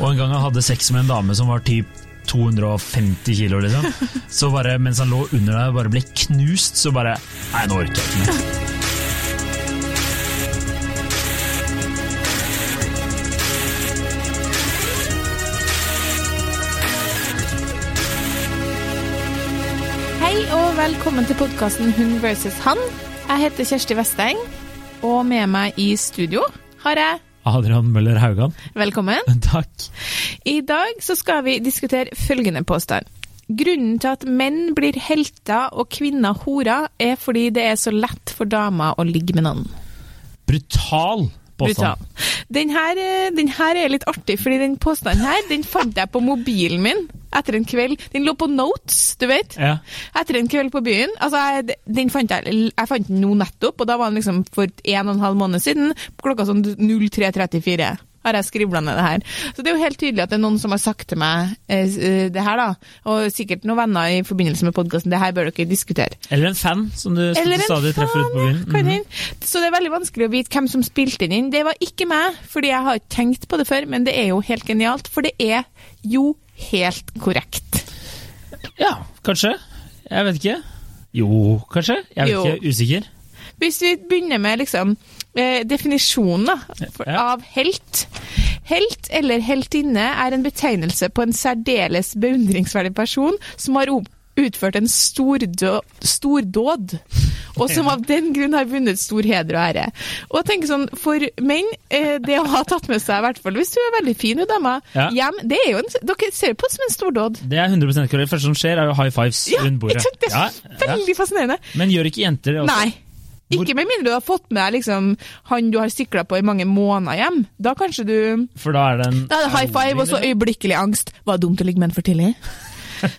Og en gang han hadde sex med en dame som var typ 250 kilo, liksom. Så bare mens han lå under der og bare ble knust, så bare Nei, nå orker jeg ikke mer. Hei og velkommen til podkasten Hun versus han. Jeg heter Kjersti Vesteng, og med meg i studio har jeg Adrian Møller Haugan. Velkommen. Takk. I dag så skal vi diskutere følgende påstand. Grunnen til at menn blir helter og kvinner horer, er fordi det er så lett for damer å ligge med noen. Brutal Brutal. påstand. Den her, eh, den her er litt artig, fordi den påstanden her, den fant jeg på mobilen min etter en kveld. Den lå på notes, du vet. Ja. Etter en kveld på byen. Altså, jeg, den fant jeg, jeg fant den nå nettopp, og da var den liksom for en og en halv måned siden, klokka sånn 03.34. Har jeg skribla ned det her. Så det er jo helt tydelig at det er noen som har sagt til meg eh, eh, det her, da. Og sikkert noen venner i forbindelse med podkasten. Det her bør dere diskutere. Eller en fan, som du en stadig treffer ute på byen. Mm -hmm. Så det er veldig vanskelig å vite hvem som spilte den inn. Det var ikke meg, fordi jeg har ikke tenkt på det før, men det er jo helt genialt. For det er jo helt korrekt. Ja, kanskje. Jeg vet ikke. Jo, kanskje. Jeg vet Jo. ikke. Usikker. Hvis vi begynner med liksom eh, definisjonen da, for, Ja. av helt. Helt eller heltinne er en betegnelse på en særdeles beundringsverdig person som har utført en stordåd, stordåd, og som av den grunn har vunnet stor heder og ære. Og jeg tenker sånn, For menn, eh, det å ha tatt med seg, i hvert fall hvis du er veldig fin, hun dama, Ja. hjem, det er jo en, dere ser på det som en stordåd. Det er 100 korrekt. Det første som skjer, er jo high fives Ja, rundt bordet. ikke? Det er Ja, veldig fascinerende. Men gjør ikke jenter det også? Nei. Ikke med mindre du har fått med deg liksom, han du har sikla på i mange måneder hjem. Da kanskje du For da er det en Da er det high five og så øyeblikkelig angst. Var det dumt å ligge med en for tidlig?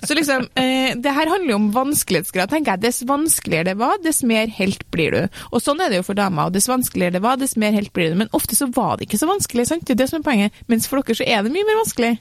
Så liksom, eh, Det her handler jo om vanskelighetsgrad. tenker jeg. Dess vanskeligere det var, dess mer helt blir du. Og Sånn er det jo for damer. og Dess vanskeligere det var, dess mer helt blir du. Men ofte så var det ikke så vanskelig. sant? Det er det som er poenget. Mens for dere så er det mye mer vanskelig.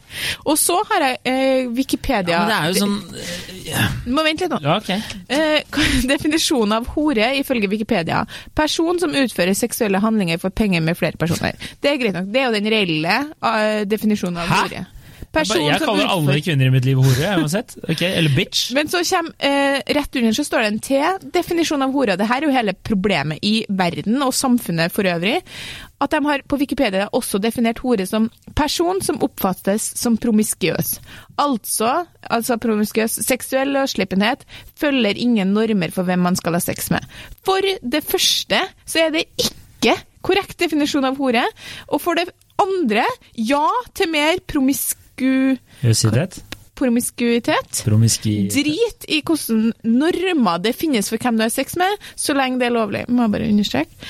Og så har jeg eh, Wikipedia ja, Men det er jo sånn Du må vente litt nå. Ja, okay. Eh, definisjonen av hore ifølge Wikipedia. Person som utfører seksuelle handlinger for penger med flere personer. Det er greit nok. Det er jo den reelle uh, definisjonen av Hæ? hore. Jeg, bare, jeg kaller utfører- alle kvinner i mitt liv hore, uansett. Okay, Eller bitch. Men så kommer, eh, rett under så står det en T-definisjon av hore. Det her er jo hele problemet i verden og samfunnet for øvrig. At de har på Wikipedia også definert hore som person som oppfattes som promiskuøs. Altså, altså promiskuøs seksuell løsslippenhet følger ingen normer for hvem man skal ha sex med. For det første så er det ikke korrekt definisjon av hore. Og for det andre, ja til mer promisku... Promiskuitet. promiskuitet. Drit i hvordan normer det finnes for hvem du har sex med, så lenge det er lovlig. Må jeg bare understreke.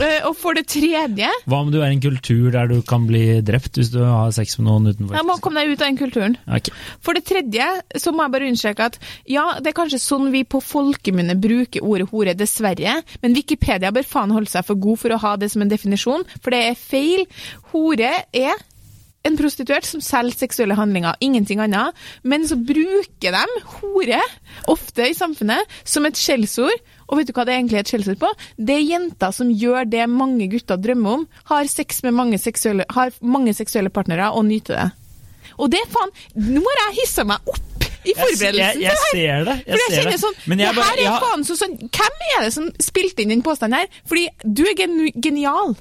Eh, Og for det tredje Hva om du er i en kultur der du kan bli drept hvis du har sex med noen utenfor? Jeg må komme deg ut av den kulturen. Okay. For det tredje så må jeg bare understreke at ja, det er kanskje sånn vi på folkemunne bruker ordet hore, dessverre, men Wikipedia bør faen holde seg for god for å ha det som en definisjon, for det er feil. Hore er en prostituert som selger seksuelle handlinger, ingenting annet, men så bruker de hore, ofte i samfunnet, som et skjellsord. Og vet du hva det er egentlig er et skjellsord på? Det er jenter som gjør det mange gutter drømmer om, har sex med mange seksuelle, har mange seksuelle partnere og nyter det. Og det faen Nå har jeg hissa meg opp i forberedelsen jeg, jeg til det her. ser det. Jeg jeg ser det. sånn, Men jeg bare, her jeg, har- faen så sånn Hvem er det som spilte inn den påstanden her? Fordi du er genu genial.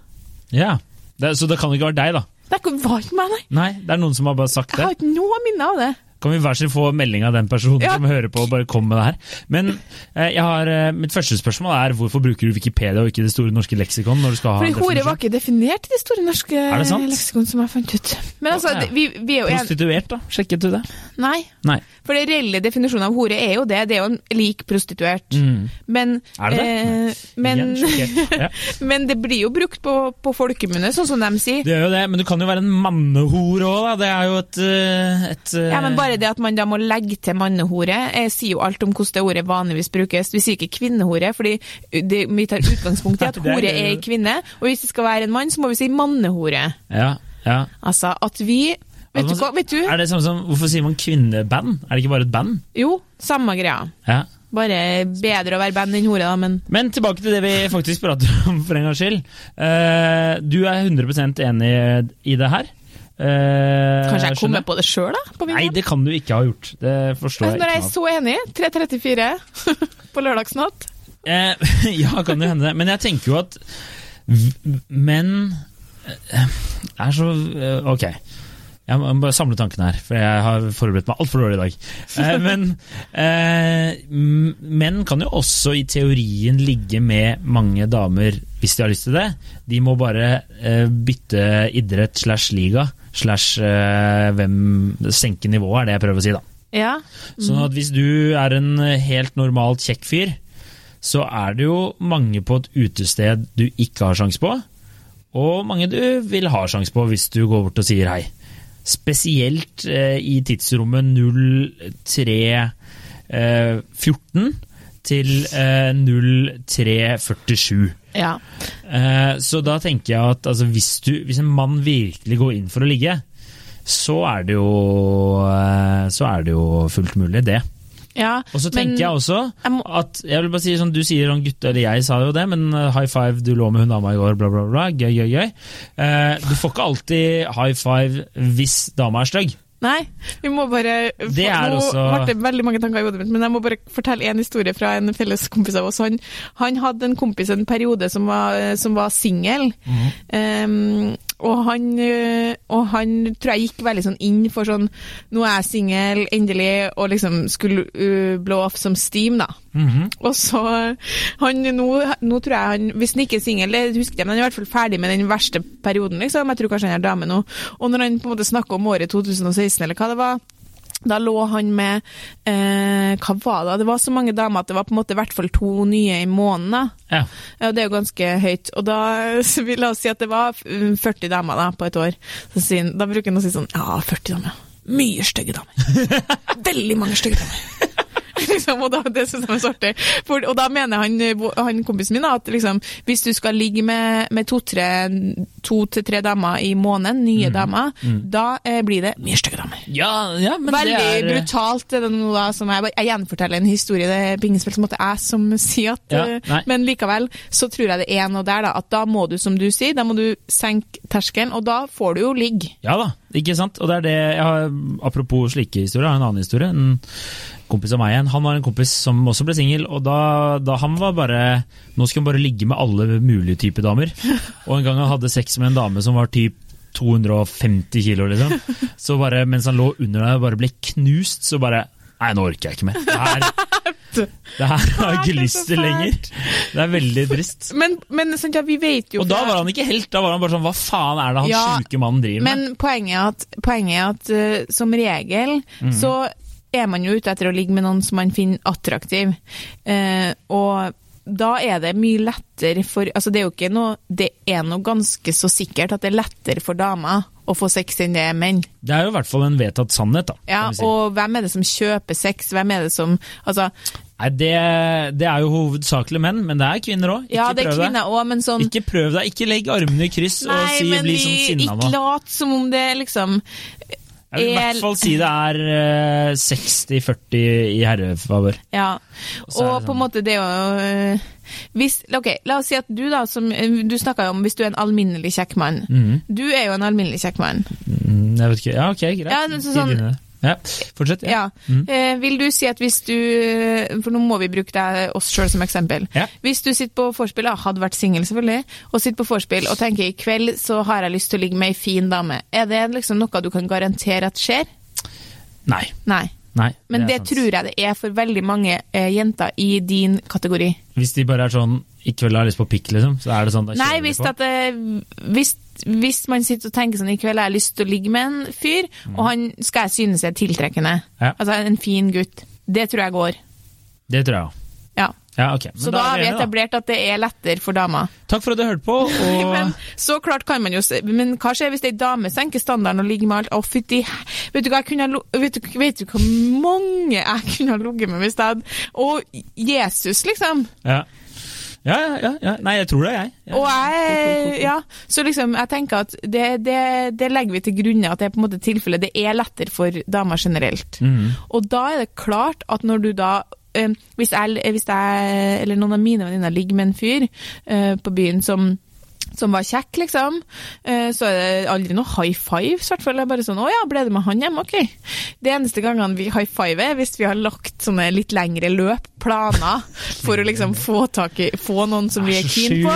ja. det, så det kan ikke være deg, da? Det var ikke meg, nei. Nei, det er noen som har bare sagt det? Jeg har ikke noe minne av det. Kan vi hver sin få melding av den personen Ja. som hører på og bare kom med det her? Men eh, jeg har, eh, mitt første spørsmål er hvorfor bruker du Wikipedia og ikke Det store norske leksikon når du skal ha Fordi hore var ikke definert i det store norske Er det leksikon som jeg fant ut. Men altså, Ja. ja. vi, vi er jo. Prostituert, da? Sjekket du det? Nei. Nei. For det reelle definisjonen av hore er jo det. Det er jo en lik prostituert. Mm. Men, Er det det? eh, men, Ja. men det blir jo brukt på, på folkemunne, sånn som de sier. Det gjør jo det, men du kan jo være en mannehore òg, da. Det er jo et, eh, et Ja, men bare det at man da må legge til mannehore, Jeg sier jo alt om hvordan det ordet vanligvis brukes. Vi sier ikke kvinnehore, fordi det, vi tar utgangspunkt i at hore er ei kvinne, og hvis det skal være en mann, så må vi si mannehore. Ja, ja. Altså at vi Vet du Altså, hva, vet du? Er det samme som, Hvorfor sier man kvinneband? Er det ikke bare et band? Jo, samme greia. Ja. Bare bedre å være band enn hore, da, men Men tilbake til det vi faktisk prater om, for en gangs skyld. Uh, du er 100 enig i det her. Eh, Kanskje jeg kom kommer på det sjøl, da? På Nei, det kan du ikke ha gjort. Det forstår jeg ikke. når jeg er så enig, 3.34 på lørdagsnatt. Eh, ja, kan det hende det. Men jeg tenker jo at menn eh, er så eh, Ok. Jeg må bare samle tankene her, for jeg har forberedt meg altfor dårlig i dag. Eh, men eh, menn kan jo også i teorien ligge med mange damer hvis de har lyst til det. De må bare eh, bytte idrett slash liga slash eh, hvem senke nivået, er det jeg prøver å si, da. Ja. Sånn at hvis du er en helt normalt kjekk fyr, så er det jo mange på et utested du ikke har sjans på, og mange du vil ha sjans på hvis du går bort og sier hei. Spesielt eh, i tidsrommet 0314 til eh, 0347. ja. Eh, så da tenker jeg at altså, hvis, du, hvis en mann virkelig går inn for å ligge, så er det jo, så er det jo fullt mulig, det. Ja. Og så men tenker jeg også at jeg vil bare si sånn, Du sier sånn gutte, eller jeg sa jo det, men eh, high five, du lå med hun dama i går, bla, bla, bla. Gøy, gøy, gøy. Uh, du får ikke alltid high five hvis dama er stygg. Nei, vi må bare Det er Nå også- ble det veldig mange tanker i hodet mitt, men jeg må bare fortelle en historie fra en felles kompis av oss. Han, han hadde en kompis en periode som var, som var singel. Mhm. Um, og, han, øh, og han tror jeg gikk veldig sånn inn for sånn Nå er jeg singel, endelig, og liksom skulle uh, blow off som steam, da. Mhm. Og så han, nå, nå tror jeg han Hvis han ikke er singel, det husker jeg, men han er i hvert fall ferdig med den verste perioden, liksom. Jeg tror kanskje han er dame nå. Og når han på en måte snakker om året 2016, eller hva det var da lå han med eh, Hva var det? Det var så mange damer at det var på en måte i hvert fall to nye i måneden. Ja. Ja, det er jo ganske høyt. Og da vil jeg si at det var mm, 40 damer da, på et år. Da bruker han å si sånn Ja, 40 damer. Mye stygge damer. Veldig mange stygge damer. liksom, og da, det syns jeg er så artig. For, og da mener han, han kompisen min at liksom, hvis du skal ligge med, med to-tre to til tre damer i måneden, nye damer, da eh, blir det mye stygge damer. ja, ja, men Veldig er brutalt er det nå da, som jeg, jeg gjenforteller en historie, det er på ingen som måte jeg som sier at Ja, eh. Men likevel så tror jeg det er noe der, da, at da må du, som du sier, da må du senke terskelen, og da får du jo ligge. Ja da, ikke sant? Og det er det jeg har, Apropos slike historier, en annen historie. En kompis av meg igjen, han var en kompis som også ble singel, og da, da han var bare Nå skulle han bare ligge med alle mulige typer damer. Og en gang han hadde sex med en dame som var typ 250 kilo, liksom. Så bare mens han lå under deg og bare ble knust, så bare Nei, nå orker jeg ikke mer. Det her, det her har jeg ikke lyst til lenger. Det er veldig trist. Men, men sånn, ja, vi vet jo Og da var han ikke helt, da var han bare sånn Hva faen er det han Ja, sjuke mannen driver med? Men poenget er at, poenget er at uh, som regel mm. så er man jo ute etter å ligge med noen som man finner attraktiv. Uh, og da er det mye lettere for Altså det er jo ikke noe Det er noe ganske så sikkert at det er lettere for damer å få sex enn det er menn. Det er jo i hvert fall en vedtatt sannhet, da. Ja, si. og hvem er det som kjøper sex? Hvem er det som Altså, Nei, det, det er jo hovedsakelig menn, men det er kvinner òg. ja, det er kvinner også, men sånn Ikke prøv deg, ikke legg armene i kryss og Nei, si, men bli sånn sinna ikke lat som om det liksom Jeg vil i er- hvert fall si det er eh, 60-40 i herrefavør. Ja, Og så og det på en sånn- måte det å øh, hvis, ok, La oss si at du da, som øh, du snakka om hvis du er en alminnelig kjekk mann. Mm. Du er jo en alminnelig kjekk mann. Mm, jeg vet ikke. Ja, ok, greit. Ja, så sånn-. Ja. Fortsett. Ja. Mhm. Eh, vil du si at hvis du For nå må vi bruke deg, oss sjøl som eksempel. Ja. Hvis du sitter på vorspiel, ja, hadde vært singel selvfølgelig, og sitter på vorspiel og tenker i kveld så har jeg lyst til å ligge med ei fin dame, er det liksom noe du kan garantere at skjer? Nei. Nei. Nei. Men det, det, tror jeg det er for veldig mange eh, jenter i din kategori. Hvis de bare er sånn i kveld har jeg lyst på pikk, liksom, så er det sånn da Nei, kjører de hvis, på. at eh, hvis, hvis man sitter og tenker sånn i kveld har jeg lyst til å ligge med en fyr, og han skal jeg synes er tiltrekkende, Mm. Ja. altså en fin gutt, det tror jeg går. Det tror jeg òg. Ja. okay. Så da har vi etablert at det er lettere for damer. Takk for at du hørte på. Og Men så klart kan man jo se Men hva skjer hvis ei dame senker standarden og ligger med alt? Å, fytti Vet du hva jeg hvor mange jeg kunne ha ligget med hvis jeg hadde Og Jesus, liksom. ja. Ja, ja, ja, ja. Nei, jeg tror det, jeg. Ja. Og jeg Ja, så liksom, jeg tenker at det, det, det legger vi til grunne at det er på en måte tilfellet. Det er lettere for damer generelt. Mm. Og da er det klart at når du da eh, hvis, jeg, hvis jeg eller noen av mine venninner ligger med en fyr eh, på byen som som var kjekk, liksom. Eh, Så er det aldri noe high five, i hvert fall. Det er bare sånn 'Å ja, ble det med han hjem?' Ok. Det eneste gangene vi high fiver, er hvis vi har lagt sånne litt lengre løp, planer, for å liksom få i Få noen som vi er keen på.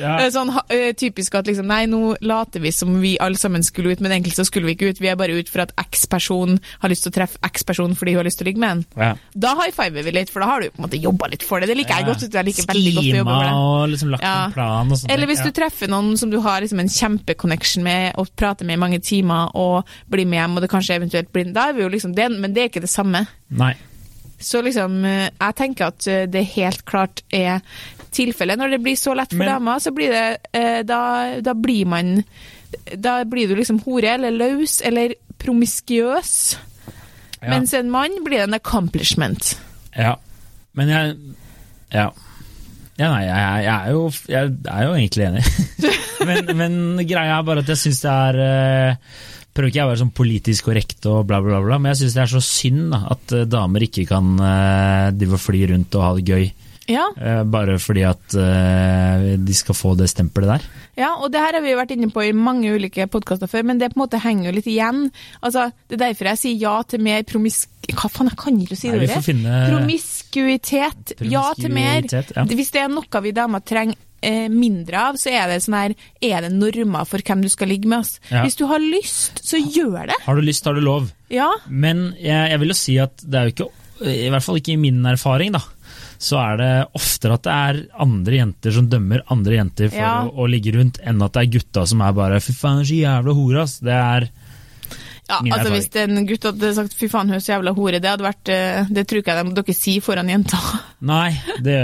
Ja. Eh, Sånn eh, typisk at liksom, nei, nå later vi som vi alle sammen skulle ut, men egentlig så skulle vi ikke ut. Vi er bare ut for at X-person har lyst til å treffe X-person fordi hun har lyst til å ligge med en. Ja. Da high fiver vi litt, for da har du på en måte jobba litt for det. Det liker jeg godt. Jeg liker veldig godt å jobbe for det. og liksom lagt en plan og sånt. Eller hvis du treffer noen som du har liksom en kjempeconnection med, og prater med i mange timer, og blir med hjem, og det kanskje eventuelt blir Da er vi jo liksom det, men det er ikke det samme. Nei. Så liksom, eh, jeg tenker at eh, det helt klart er tilfellet. Når det blir så lett for Men- damer, så blir det eh, da, da blir man Da blir du liksom hore eller løs eller promiskuøs. Ja. Mens en mann blir en accomplishment. Ja. Men jeg Ja. Ja, nei, jeg, jeg, er jo, jeg er jo egentlig enig. men, men greia er bare at jeg syns det er Prøver ikke jeg å være sånn politisk korrekt og bla, bla, bla, men jeg syns det er så synd da, at eh, damer ikke kan uh, drive fly rundt og ha det gøy. Ja, eh, bare fordi at eh, de skal få det stempelet der. ja, og det her har vi jo vært inne på i mange ulike podkaster før, men det på en måte henger jo litt igjen. Altså, Det er derfor jeg sier ja til mer promisk... Hva faen, jeg kan ikke si Nei, det vi får ordet. finne Promiskuitet. Ja til mer. Ja. Hvis det er noe vi damer trenger eh, mindre av, så er det sånn her Er det normer for hvem du skal ligge med? oss? Ja. Hvis du har lyst, så gjør det. Har du lyst, har du lov. Ja. Men jeg, jeg vil jo si at det er jo ikke I hvert fall ikke i min erfaring, da. Så er det oftere at det er andre jenter som dømmer andre jenter for Ja. å, å ligge rundt, enn at det er gutta som er bare 'fy faen, så jævla hore', ass. Det er Ja, Min altså erfaring. Hvis en gutt hadde sagt 'fy faen, hun er så jævla hore', det hadde vært eh, Det tror ikke jeg de- dere sier foran jenta. Nei, det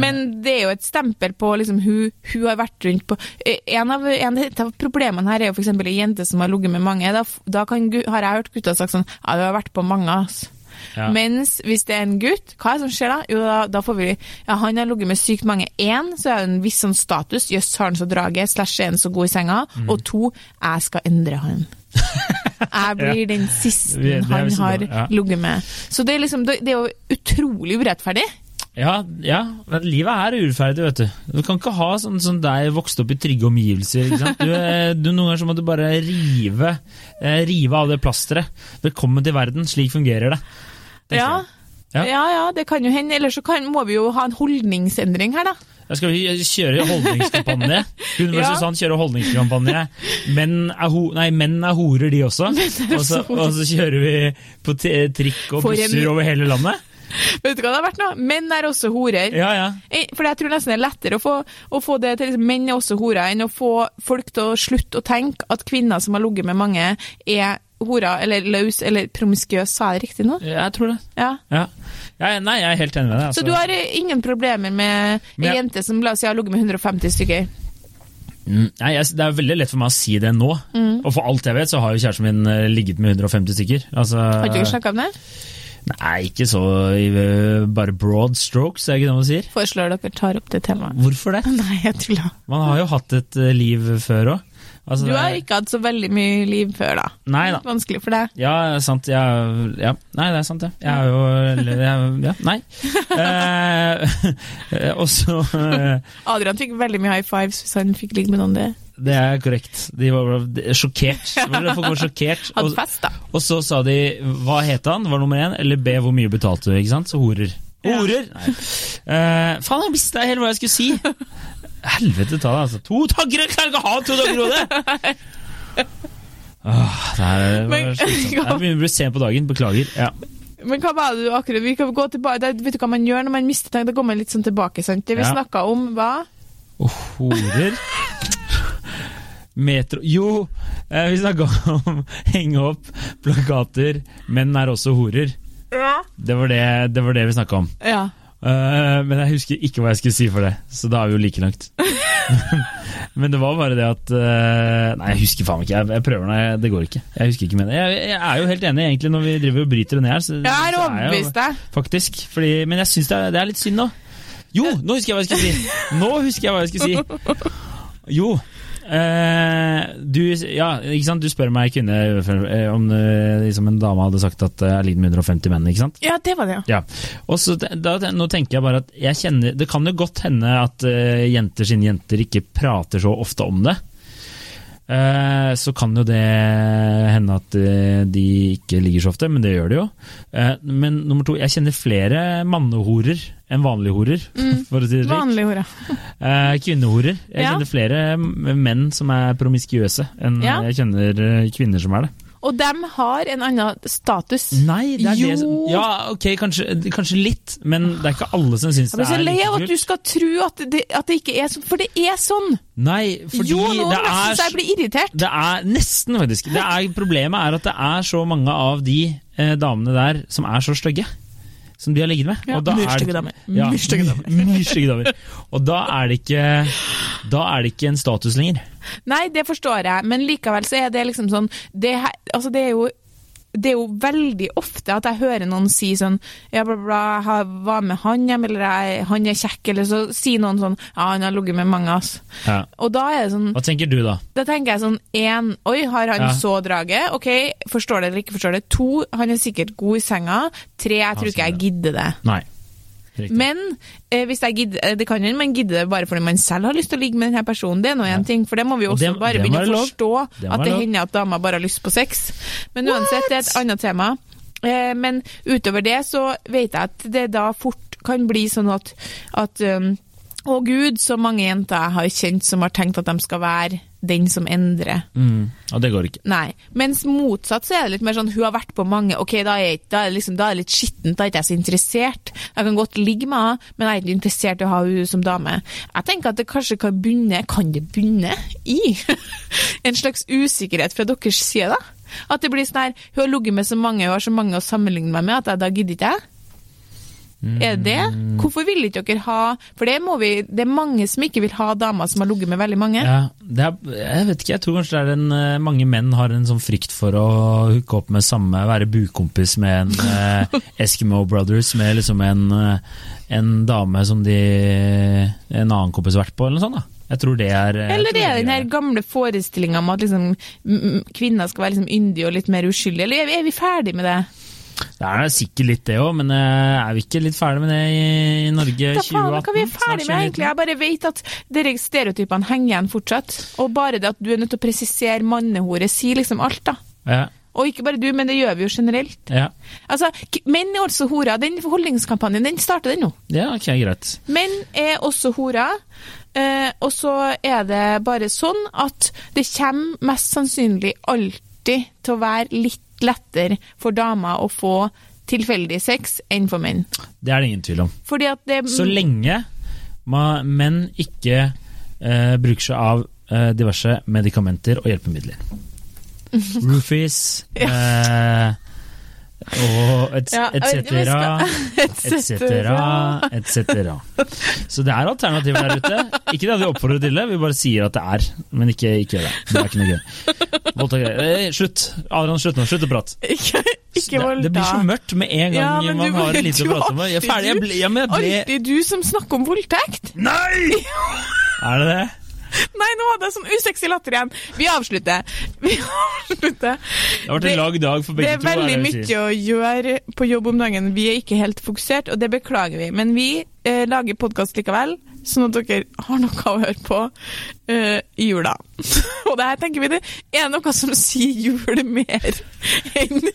Men det er jo et stempel på liksom hun, hun har vært rundt på Eh, En av, en av problemene her er jo f.eks. ei jente som har ligget med mange. Da, da kan, har jeg hørt gutter sagt sånn 'ja, du har vært på mange', altså. ja. Mens hvis det er en gutt, hva er det som skjer da? Jo, da, da får vi Ja, han har ligget med sykt mange. Én, så er det en viss sånn status. Jøss, har han så draget. Slash, er han så god i senga. Mm. Og to, jeg skal endre han. Jeg blir den siste er han har ja. ligget med. Så det er liksom, det er jo utrolig urettferdig. Ja, ja, men livet er urettferdig, vet du. Du kan ikke ha sånn som deg vokst opp i trygge omgivelser. Du, eh, du, noen ganger så må du bare rive, eh, rive av det plasteret. Velkommen til verden, slik fungerer det. Ja. Ja. Ja. ja, det kan jo hende. Eller så kan, må vi jo ha en holdningsendring her, da. Da skal kjøre holdningskampanje. Hun Ja. versus han kjører holdningskampanje. Menn er, ho nei, menn er horer, de også. Og så, og så kjører vi på trikk og busser over hele landet. Vet du hva det har vært nå? Menn er også horer. Ja, ja. Eh, For jeg tror nesten det er lettere å få, å få det til liksom, menn er også horer, enn å få folk til å slutte å tenke at kvinner som har ligget med mange, er horer eller løs eller promiskuøs. Sa jeg riktig nå? Jeg tror det. Ja. Ja. Ja, nei, jeg er helt enig med deg. Så altså. du har eh, ingen problemer med ei jente som la oss si har ligget med 150 stykker? Mm, Nei, jeg, Det er veldig lett for meg å si det nå. Mm. Og for alt jeg vet, så har jo kjæresten min eh, ligget med 150 stykker. Altså, Har ikke du snakka om det? Nei, ikke så eh, bare broad strokes, er ikke det man sier? Foreslår dere tar opp det temaet. Hvorfor det? Nei, jeg tuller. Man har jo hatt et liv før òg. Altså, Du har ikke hatt så veldig mye liv før, da. Nei da. Vanskelig for deg. Ja, sant. Jeg, ja. Nei, det er sant, det. Jeg er jo jeg, Ja, nei. Eh, og så eh, Adrian fikk veldig mye high fives hvis han fikk ligge med noen det. Det er korrekt. De var sjokkert. Folk var sjokkert. Og, og så sa de hva het han, var nummer én, eller B hvor mye betalte du, ikke sant? Så horer. Horer! Ja. Uh, faen, jeg mista helt hva jeg skulle si! Helvete ta det, altså. To tanker! Jeg klarer ikke å ha to tanker i hodet! Åh, det her er Men- slitsomt. Jeg begynner å bli sen på dagen. Beklager. Ja. Men hva var det du akkurat Vi kan gå tilbake det, Vet du hva man gjør når man mister tanken? Da går man litt sånn tilbake. sant? Det vi Ja. snakka om, hva? Og horer Metro Jo, eh, vi snakka om henge opp plakater 'Menn er også horer'. Ja. Det var det, det, var det vi snakka om. ja. Eh, men jeg husker ikke hva jeg skulle si for det, så da er vi jo like langt. men det var bare det at uh, Nei, jeg husker faen ikke. Jeg, jeg prøver, nei, det går ikke. Jeg husker ikke med det. Jeg, jeg er jo helt enig egentlig når vi driver og bryter det ned her. Så, Jeg er overbevist deg. Faktisk. Fordi, men jeg syns det, det er litt synd nå. Jo, nå husker jeg hva jeg skulle si! Nå husker jeg hva jeg skulle si. Jo. Eh, du, ja, du spør meg kvinne eh, om eh, liksom en dame hadde sagt at jeg er med 150 menn, ikke sant? Ja, det var det, ja. Ja. Og så da- nå tenker jeg bare at jeg kjenner Det kan jo godt hende at uh, jenter sine jenter ikke prater så ofte om det. Eh, så kan jo det hende at eh, de ikke ligger så ofte, men det gjør de jo. Eh, men nummer to, jeg kjenner flere mannehorer enn vanlige horer, for å si det slik. Vanlig hore. Eh, kvinnehorer. Jeg Ja. kjenner flere menn som er promiskuøse, enn Ja. jeg kjenner kvinner som er det. Og dem har en annen status. Nei, det er Jo. det som Ja, ok, kanskje, kanskje litt, men det er ikke alle som syns Jeg det blir så er lei av at kult. du skal tro at det, at det ikke er sånn, for det er sånn! Nei, fordi jo, nå det er så jeg blir irritert. Det er nesten, faktisk. Det er, problemet er at det er så mange av de eh, damene der som er så stygge. Som de har ligget med. Ja, er myrstygge damer. Ja, damer. Og da er det ikke Da er det ikke en status lenger. Nei, det forstår jeg, men likevel så er det liksom sånn Det, altså det er jo det er jo veldig ofte at jeg hører noen si sånn Ja, bla, bla, jeg var med han hjem, eller jeg, han er kjekk, eller så sier noen sånn Ja, han har ligget med mange, ass. Ja. Og da er det sånn Hva tenker du, da? Da tenker jeg sånn én Oi, har han Ja. så draget? Ok, forstår det eller ikke forstår det. To, han er sikkert god i senga. Tre, jeg tror ikke jeg gidder det. Nei. Riktig. Men eh, hvis jeg gidder, eh, det kan hende man gidder det bare fordi man selv har lyst til å ligge med denne personen. Det er nå en ting, for det må vi Og også det- bare begynne å forstå. Det At det lov. hender at damer bare har lyst på sex. Men uansett, det er et annet tema. Eh, men utover det så vet jeg at det da fort kan bli sånn at, at um, å gud, så mange jenter jeg har kjent som har tenkt at de skal være den som endrer. Mm. Og det går ikke. Nei. Mens motsatt så er det litt mer sånn hun har vært på mange Ok, da er, jeg- da er, liksom, da er det litt skittent, da er ikke jeg så interessert. Jeg kan godt ligge med henne, men jeg er ikke interessert i å ha henne som dame. Jeg tenker at det kanskje kan bunne Kan det bunne i en slags usikkerhet fra deres side, da? At det blir sånn her Hun har ligget med så mange, hun har så mange å sammenligne meg med, at jeg da gidder ikke jeg. Er det det? Hvorfor vil ikke dere ha For det, vi, det er mange som ikke vil ha damer som har ligget med veldig mange. Ja, er, jeg vet ikke, jeg tror kanskje det er en, eh, mange menn har en sånn frykt for å hooke opp med samme, være bukompis med en eh, Eskimo Brothers, med liksom en, eh, en dame som de en annen kompis har vært på, eller noe sånt. da. Jeg tror det er jeg Eller det er den her gamle forestillinga om at liksom, kvinner skal være liksom yndige og litt mer uskyldige, eller er vi, er vi ferdig med det? Det er sikkert litt det òg, men eh, er vi ikke litt ferdig med det i, Norge Da 2018? faen, hva er vi Snart ferdig med, egentlig? Jeg bare vet at dere stereotypene henger igjen fortsatt. Og bare det at du er nødt til å presisere mannehore, sier liksom alt, da. Ja, Og ikke bare du, men det gjør vi jo generelt. ja. Altså, Menn er også horer. Den holdningskampanjen, den starter den nå. ja, ok, greit. Menn er også horer. Eh, og så er det bare sånn at det kommer mest sannsynlig alltid til å være litt lettere for damer å få tilfeldig sex enn for menn. Det er det ingen tvil om. Det Så lenge menn ikke eh, bruker seg av eh, diverse medikamenter og hjelpemidler. Roofies eh, og etc. etc. et jeg vet ikke, cetera, vi et cetera, et cetera. Så det er alternativer der ute. Ikke det at vi oppfordrer til det, vi bare sier at det er. Men ikke, ikke gjør det. Det er ikke noe gøy. Eh, slutt. Adrian, slutt nå. Slutt å prate. Ikke, ikke det, det blir så mørkt med en gang Ja, man du- har lite å prate om. Jeg er ferdig. Jeg ble, ja, jeg ble Alltid du som snakker om voldtekt! Nei! Er det det? Nei, nå hadde jeg sånn usexy latter igjen. Vi avslutter. Vi avslutter. Det har vært en lang dag for begge to. det er veldig si. mye å gjøre på jobb om dagen. Vi er ikke helt fokusert, og det beklager vi. Men vi eh, lager podkast likevel, sånn at dere har noe å høre på eh, i jula. og det her tenker vi det er noe som sier jul mer enn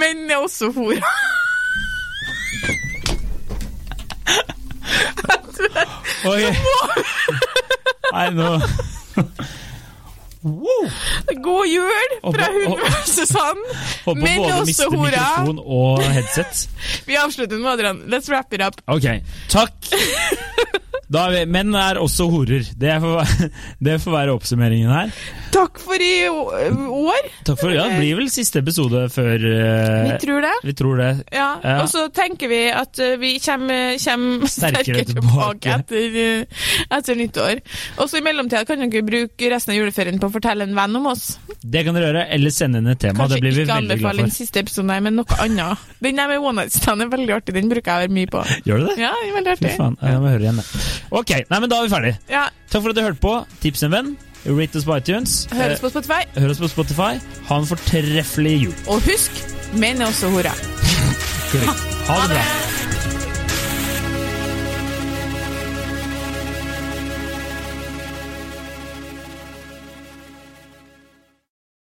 Men er også hora. Oi. Nei, nå Wow. God jul fra Og- hun og- Susann. Håper Men også hora. mikrofon og headset. Vi avslutter med Adrian. Let's wrap it up. Ok, takk. Da er menn er også horer. Det får, det får være oppsummeringen her. Takk for i år. Takk for, ja, Det blir vel siste episode før eh, Vi tror det. vi tror det. Ja, Ja. Og så tenker vi at eh, vi kommer, kommer Sterkere sterkere tilbake. etter, eh, etter nyttår. Og så i mellomtida kan dere bruke resten av juleferien på å fortelle en venn om oss. Det kan dere gjøre, eller sende inn et tema. Kanskje det blir vi ikke veldig anbefale glad den for. siste episoden, men noe annet. Den der med One Night Stand er veldig artig. Den bruker jeg mye på. Gjør du det? Ja, den er veldig Fy faen, jeg må høre igjen det. Ok, nei, men da er vi ferdige. Ja, Takk for at du hørte på. Tips en venn. Rate oss på iTunes. høres på Spotify. Eh, hør oss på Spotify. Ha en fortreffelig jul. Og husk, menn er også horer. Ha det bra.